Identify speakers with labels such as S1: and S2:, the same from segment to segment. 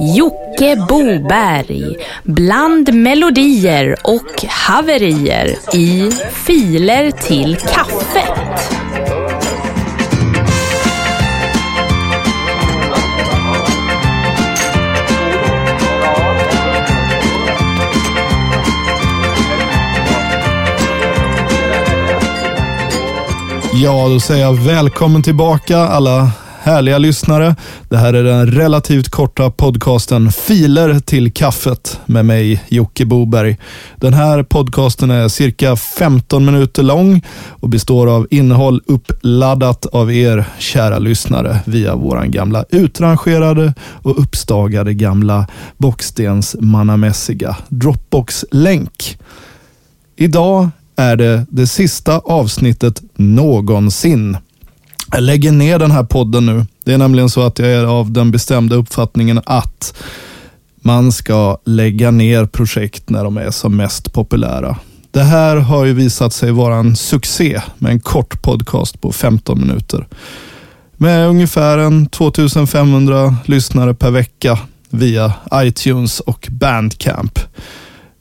S1: Jocke Boberg bland melodier och haverier i Filer till kaffet.
S2: Ja, då säger jag välkommen tillbaka alla härliga lyssnare. Det här är den relativt korta podcasten Filer till kaffet med mig Jocke Boberg. Den här podcasten är cirka 15 minuter lång och består av innehåll uppladdat av er kära lyssnare via våran gamla utrangerade och uppstagade gamla bockstensmannamässiga Dropbox-länk. Idag är det det sista avsnittet någonsin. Jag lägger ner den här podden nu. Det är nämligen så att jag är av den bestämda uppfattningen att man ska lägga ner projekt när de är som mest populära. Det här har ju visat sig vara en succé med en kort podcast på 15 minuter. Med ungefär en 2500 lyssnare per vecka via iTunes och Bandcamp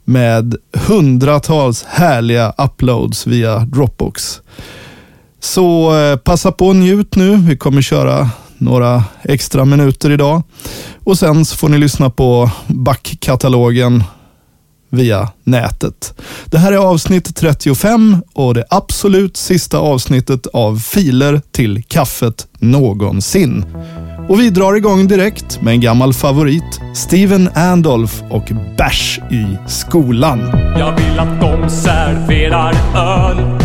S2: med hundratals härliga uploads via Dropbox. Så eh, passa på och njut nu. Vi kommer köra några extra minuter idag. Och sen så får ni lyssna på backkatalogen via nätet. Det här är avsnitt 35 och det absolut sista avsnittet av Filer till kaffet någonsin. Och vi drar igång direkt med en gammal favorit. Steven Andolf och Bärs i skolan.
S3: Jag vill att de serverar öl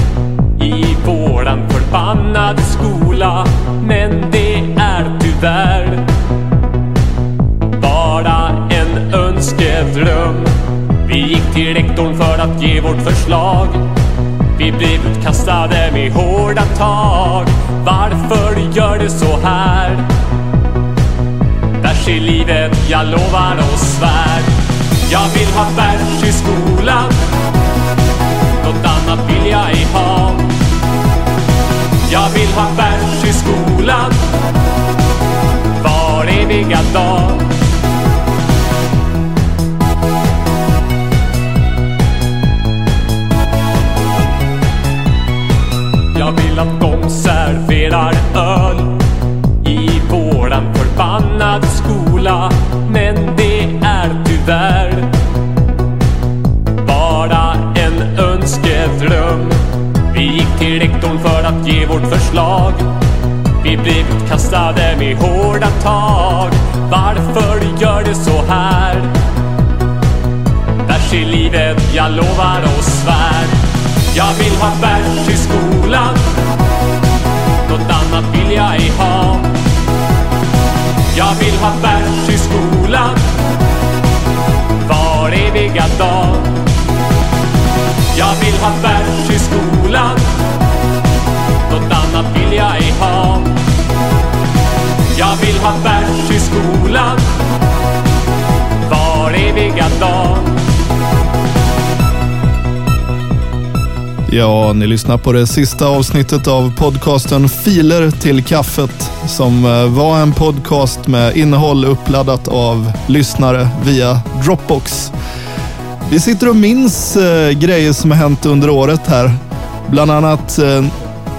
S3: våran förbannade skola. Men det är tyvärr bara en önskedröm. Vi gick till rektorn för att ge vårt förslag. Vi blev utkastade med hårda tag. Varför gör du så här? Bärs i livet, jag lovar och svär. Jag vill ha bärs i skolan. Något annat vill jag inte. Tag. Varför gör du så här? Bärs i livet, jag lovar och svär. Jag vill ha bärs i skolan. Något annat vill jag ej ha. Jag vill ha bärs i skolan. Var eviga dag. Jag vill ha bärs i skolan. Något annat vill jag ej ha. Jag vill ha bärs i skolan. Var eviga dag.
S2: Ja, ni lyssnar på det sista avsnittet av podcasten Filer till kaffet som eh, var en podcast med innehåll uppladdat av lyssnare via Dropbox. Vi sitter och minns eh, grejer som har hänt under året här. Bland annat eh,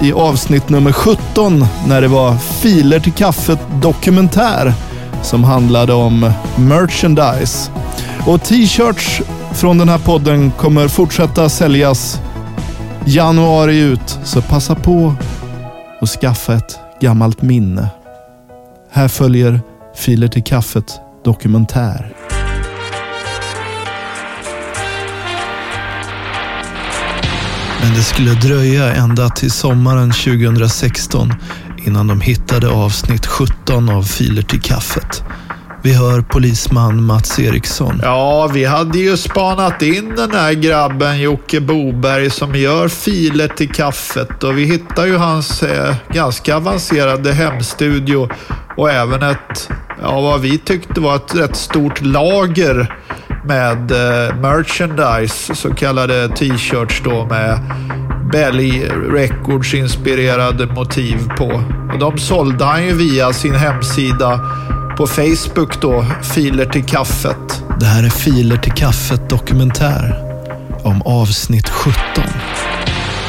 S2: i avsnitt nummer 17 när det var Filer till kaffet dokumentär som handlade om merchandise. Och t-shirts från den här podden kommer fortsätta säljas januari ut, så passa på och skaffa ett gammalt minne. Här följer Filer till kaffet dokumentär. Men det skulle dröja ända till sommaren 2016 innan de hittade avsnitt 17 av Filer till kaffet. Vi hör polisman Mats Eriksson.
S4: Ja, vi hade ju spanat in den här grabben Jocke Boberg som gör filer till kaffet och vi hittar ju hans eh, ganska avancerade hemstudio och även ett, ja vad vi tyckte var ett rätt stort lager med eh, merchandise, så kallade t-shirts då med Belly Records inspirerade motiv på. Och de sålde han ju via sin hemsida på Facebook då, Filer till kaffet.
S2: Det här är Filer till kaffet dokumentär om avsnitt 17.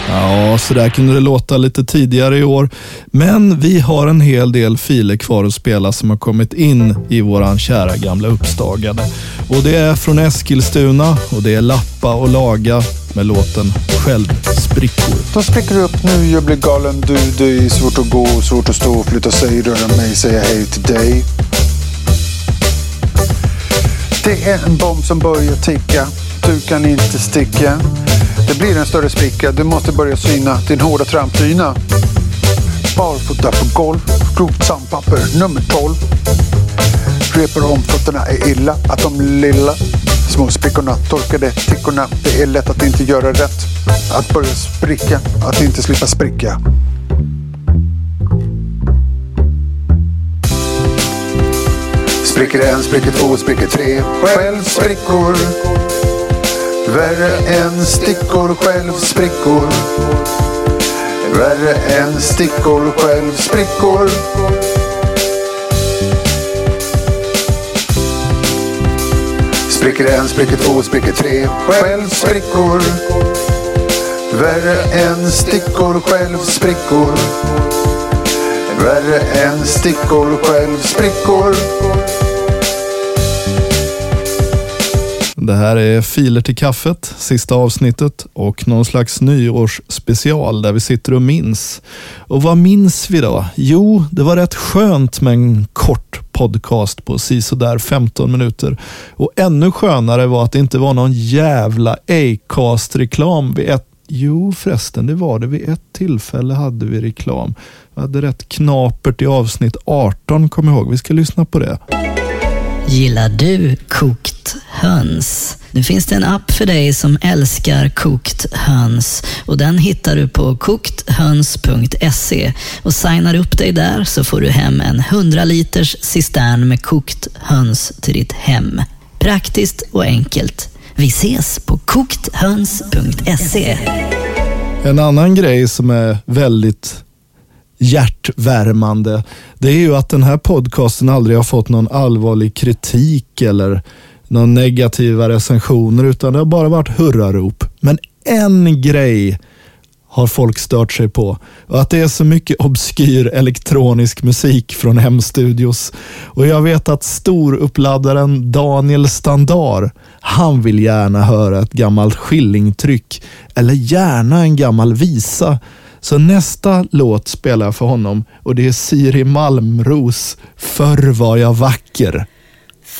S2: Ja, så där kunde det låta lite tidigare i år. Men vi har en hel del filer kvar att spela som har kommit in i våran kära gamla uppstagade. Och det är från Eskilstuna och det är Lappa och Laga med låten Självsprickor.
S5: De spricker upp nu, jag blir galen du. Det är svårt att gå, svårt att stå, flytta sig, röra mig, säga hej till dig. Det är en bomb som börjar ticka. Du kan inte sticka. Det blir en större spricka. Du måste börja syna din hårda trampdyna. Barfota på golv. Grovt sandpapper nummer 12. Repar om fötterna är illa. Att de lilla små sprickorna torkade tickorna. Det är lätt att inte göra rätt. Att börja spricka. Att inte slippa spricka. Spricker en, spricker två, spricker tre. Självsprickor. Värre än stickor, själv sprickor. Värre än stickor, själv sprickor. Spricker en, spricker två, spricker tre. själv sprickor. Värre än stickor, själv sprickor. Värre än stickor, själv sprickor.
S2: Det här är Filer till kaffet, sista avsnittet och någon slags nyårsspecial där vi sitter och minns. Och vad minns vi då? Jo, det var rätt skönt med en kort podcast på sisådär 15 minuter. Och ännu skönare var att det inte var någon jävla Acast-reklam vid ett Jo förresten, det var det. Vid ett tillfälle hade vi reklam. Vi hade rätt knapert i avsnitt 18, kom ihåg. Vi ska lyssna på det.
S6: Gillar du kokt kokt höns? Nu finns det en app för dig som älskar kokt höns och den hittar du på kokthöns.se och signar upp dig där så får du hem en 100 liters cistern med kokt höns till ditt hem. Praktiskt och enkelt. Vi ses på kokthöns.se.
S2: En annan grej som är väldigt hjärtvärmande, det är ju att den här podcasten aldrig har fått någon allvarlig kritik eller några negativa recensioner, utan det har bara varit hurrarop. Men en grej har folk stört sig på. Och att det är så mycket obskyr elektronisk musik från hemstudios. Och jag vet att storuppladdaren Daniel Standar, han vill gärna höra ett gammalt skillingtryck eller gärna en gammal visa. Så nästa låt spelar jag för honom och det är Siri Malmros Förr var jag vacker.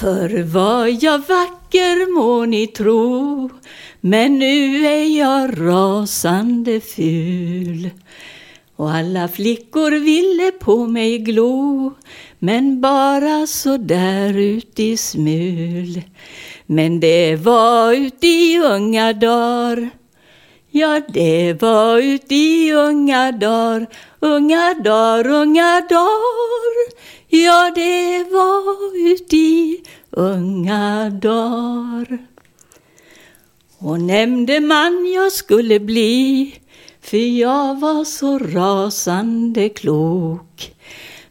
S7: Förr var jag vacker må ni tro, men nu är jag rasande ful. Och alla flickor ville på mig glo, men bara så där ut i smul. Men det var ut i unga dagar, ja det var ut i unga dar, unga dar, unga dar. Ja, det var ut i unga dar. Och nämnde man jag skulle bli, för jag var så rasande klok.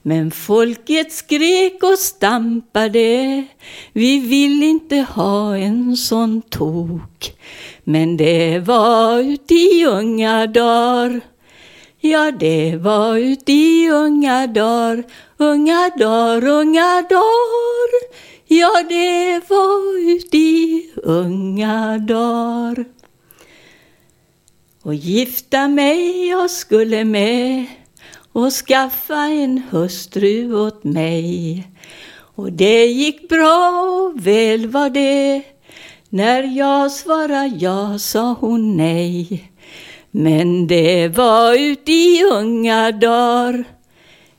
S7: Men folket skrek och stampade, vi vill inte ha en sån tok. Men det var ut i unga dar ja det var ut i unga dar unga dar, unga dar Ja, det var ut i unga dar Och gifta mig jag skulle med och skaffa en hustru åt mig. Och det gick bra och väl var det. När jag svarade ja sa hon nej. Men det var ut i unga dar.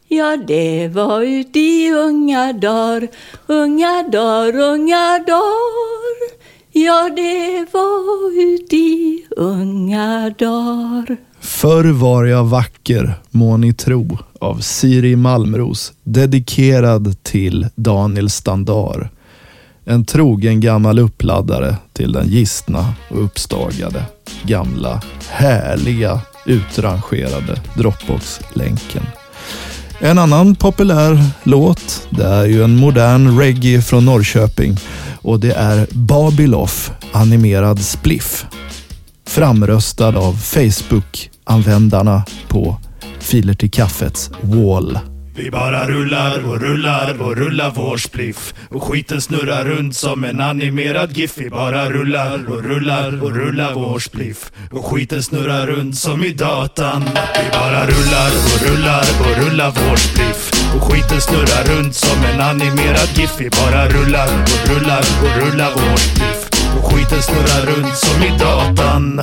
S7: Ja, det var ut i unga dar. unga dar, unga dar. Ja, det var ut i unga dar.
S2: Förr var jag vacker, må ni tro, av Siri Malmros, dedikerad till Daniel Standar. En trogen gammal uppladdare till den gistna och uppstagade, gamla, härliga, utrangerade Dropbox-länken. En annan populär låt, det är ju en modern reggae från Norrköping och det är Babyloff animerad spliff. Framröstad av Facebook-användarna på Filer till kaffets wall.
S8: Vi bara rullar och rullar och rullar vår spliff. Och skiten snurrar runt som en animerad GIF Vi bara rullar och rullar och rullar vår spliff. Och skiten snurrar runt som i datan. Vi bara rullar och rullar och rullar vår spliff. Och skiten snurrar runt som en animerad GIF Vi bara rullar och rullar och rullar vår spliff och skiten snurrar runt som i datan.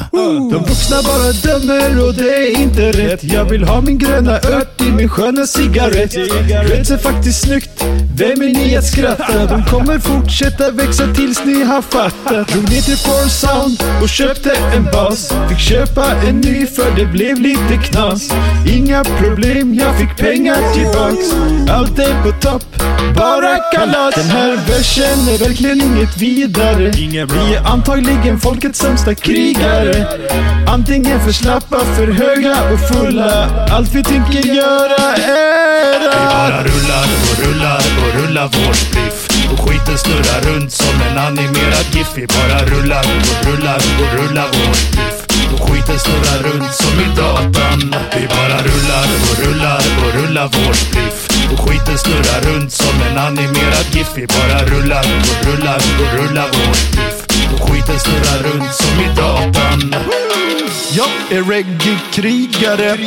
S8: De vuxna bara dömer och det är inte rätt. Jag vill ha min gröna ört i min sköna cigarett. Rätt är faktiskt snyggt, vem är ni att skratta? De kommer fortsätta växa tills ni har fattat. Drog ner till Four Sound och köpte en bas. Fick köpa en ny för det blev lite knas. Inga problem, jag fick pengar tillbaks Allt är på topp, bara kalas Den här versen är verkligen inget vidare. Vi är antagligen folkets sämsta krigare. Antingen för slappa, för höga och fulla. Allt vi tänker göra är att Vi bara rullar och rullar och rullar vår spliff. Och skiten snurrar runt som en animerad GIF. Vi bara rullar och rullar och rullar vår spliff. Och skiten snurrar runt som i datan. Vi bara rullar och rullar och rullar vår spliff. Och skiten snurrar runt som en animerad GIF. Vi bara rullar och rullar och rullar vår spliff och skiten snurrar runt som i datan
S2: jag är reggae-krigare.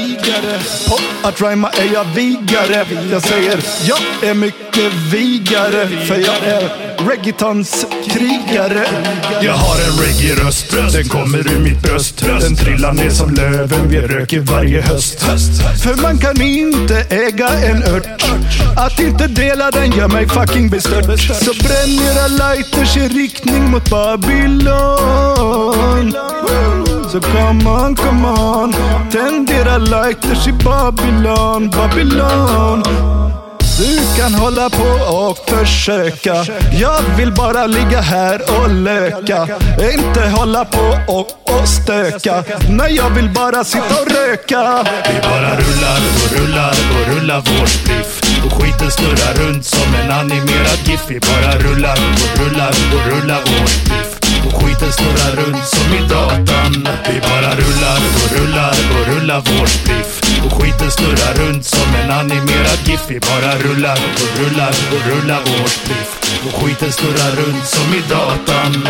S2: På att rhyma är jag vigare. Jag säger jag är mycket vigare. För jag är reggaetons krigare.
S8: Jag har en reggae-röst, den kommer ur mitt bröst Den trillar ner som löven vi röker varje höst
S2: För man kan inte äga en ört. Att inte dela den gör mig fucking bestört. Så bränn era lighters i riktning mot Babylon. Så come on, come on. Tänd era lighters i Babylon, Babylon. Du kan hålla på och försöka. Jag vill bara ligga här och löka. Inte hålla på och, och stöka. Nej, jag vill bara sitta och röka.
S8: Vi bara rullar och rullar och rullar vår spliff och skiten snurrar runt som en animerad GIF Vi bara rullar och rullar och rullar vår spliff och skiten snurrar runt som i datan. Vi bara rullar och rullar och rullar vår spliff och skiten snurrar runt som en animerad GIF Vi bara rullar och rullar och rullar vår spliff och skiten snurrar runt som i datan.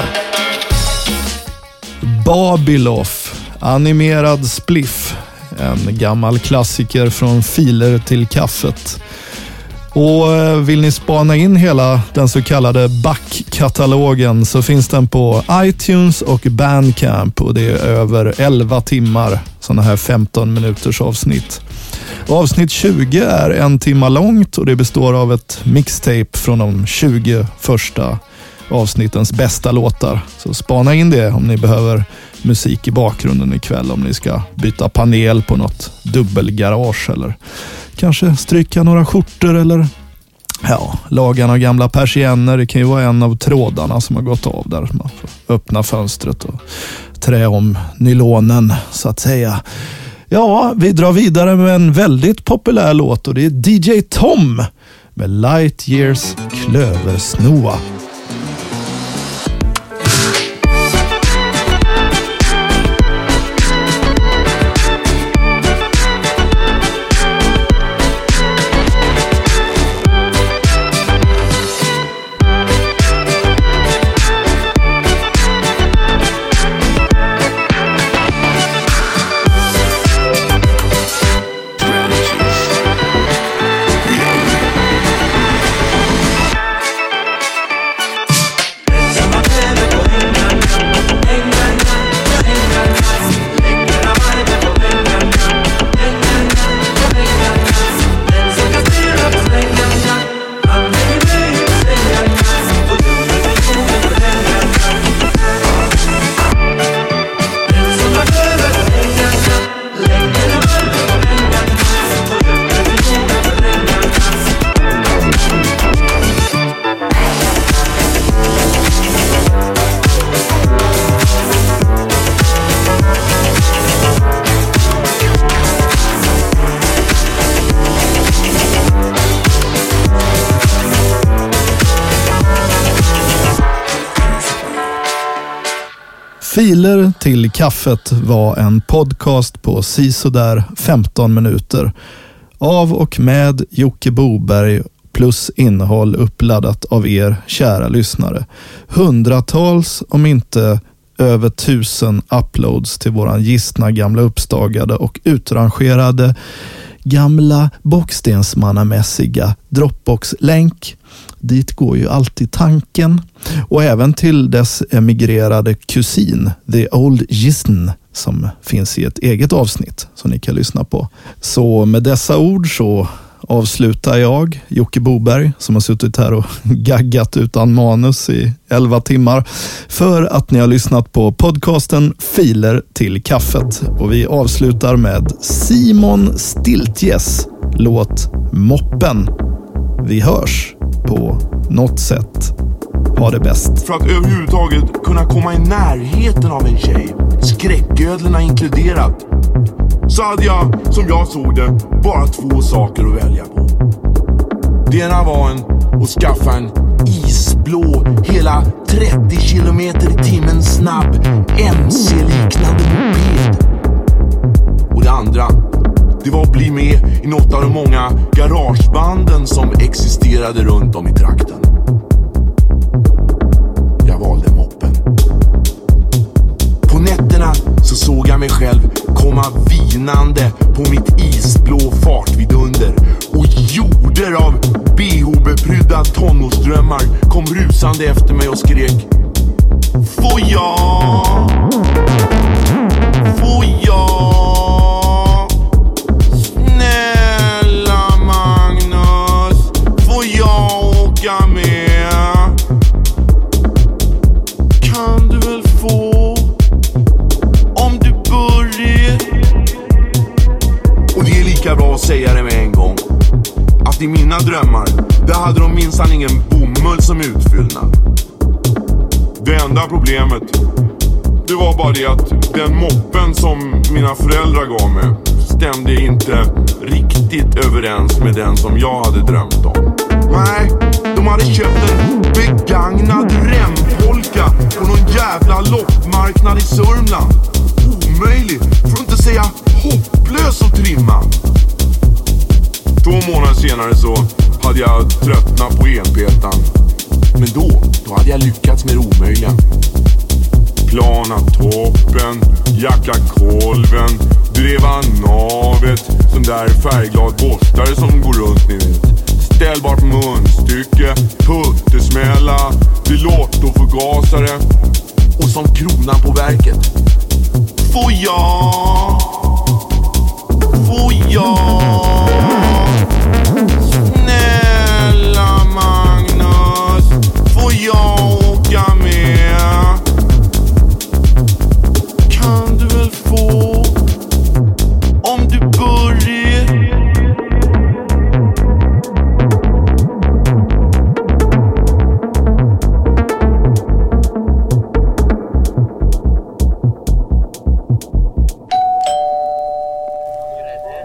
S2: Babyloff, animerad spliff. En gammal klassiker från filer till kaffet. Och eh, vill ni spana in hela den så kallade backkatalogen så finns den på iTunes och Bandcamp och det är över 11 timmar sådana här 15 minuters avsnitt. Och avsnitt 20 är en timma långt och det består av ett mixtape från de 20 första avsnittens bästa låtar. Så spana in det om ni behöver musik i bakgrunden ikväll om ni ska byta panel på något dubbelgarage eller kanske stryka några skjortor eller ja, laga några gamla persienner. Det kan ju vara en av trådarna som har gått av där. Man får öppna fönstret och trä om nylonen så att säga. Ja, vi drar vidare med en väldigt populär låt och det är DJ Tom med Light Years Klöversnoa. Filer till kaffet var en podcast på sisådär 15 minuter av och med Jocke Boberg plus innehåll uppladdat av er kära lyssnare. Hundratals, om inte över tusen uploads till våran gistna gamla uppstagade och utrangerade gamla bockstensmannamässiga Dropbox-länk. Dit går ju alltid tanken och även till dess emigrerade kusin, The Old Gisten, som finns i ett eget avsnitt som ni kan lyssna på. Så med dessa ord så avslutar jag, Jocke Boberg, som har suttit här och gaggat utan manus i elva timmar, för att ni har lyssnat på podcasten Filer till kaffet. Och vi avslutar med Simon Stiltjes låt Moppen. Vi hörs på något sätt. Ha det bäst.
S9: För att överhuvudtaget kunna komma i närheten av en tjej, skräcködlorna inkluderat, så hade jag, som jag såg det, bara två saker att välja på. Det ena var en att skaffa en isblå, hela 30 kilometer i timmen snabb, MC-liknande moped. Och det andra, det var att bli med i något av de många garagebanden som existerade runt om i trakten. Jag valde moppen. På nätterna så såg jag mig själv komma vinande på mitt isblå fartvidunder och jorder av bh-beprydda tonårsdrömmar kom rusande efter mig och skrek Får jag? Som utfyllnad Det enda problemet Det var bara det att den moppen som mina föräldrar gav mig Stämde inte riktigt överens med den som jag hade drömt om Nej, de hade köpt en begagnad rempolka på någon jävla loppmarknad i Sörmland. Omöjlig, för att inte säga hopplös att trimma. Två månader senare så hade jag tröttnat på enpetan. Men då, då hade jag lyckats med det omöjliga. Plana toppen, jacka kolven, dreva navet, sån där färgglad borstare som går runt ni vet. Ställbart munstycke, puttesmälla, Lotto-förgasare och som kronan på verket. Får jag? Får jag?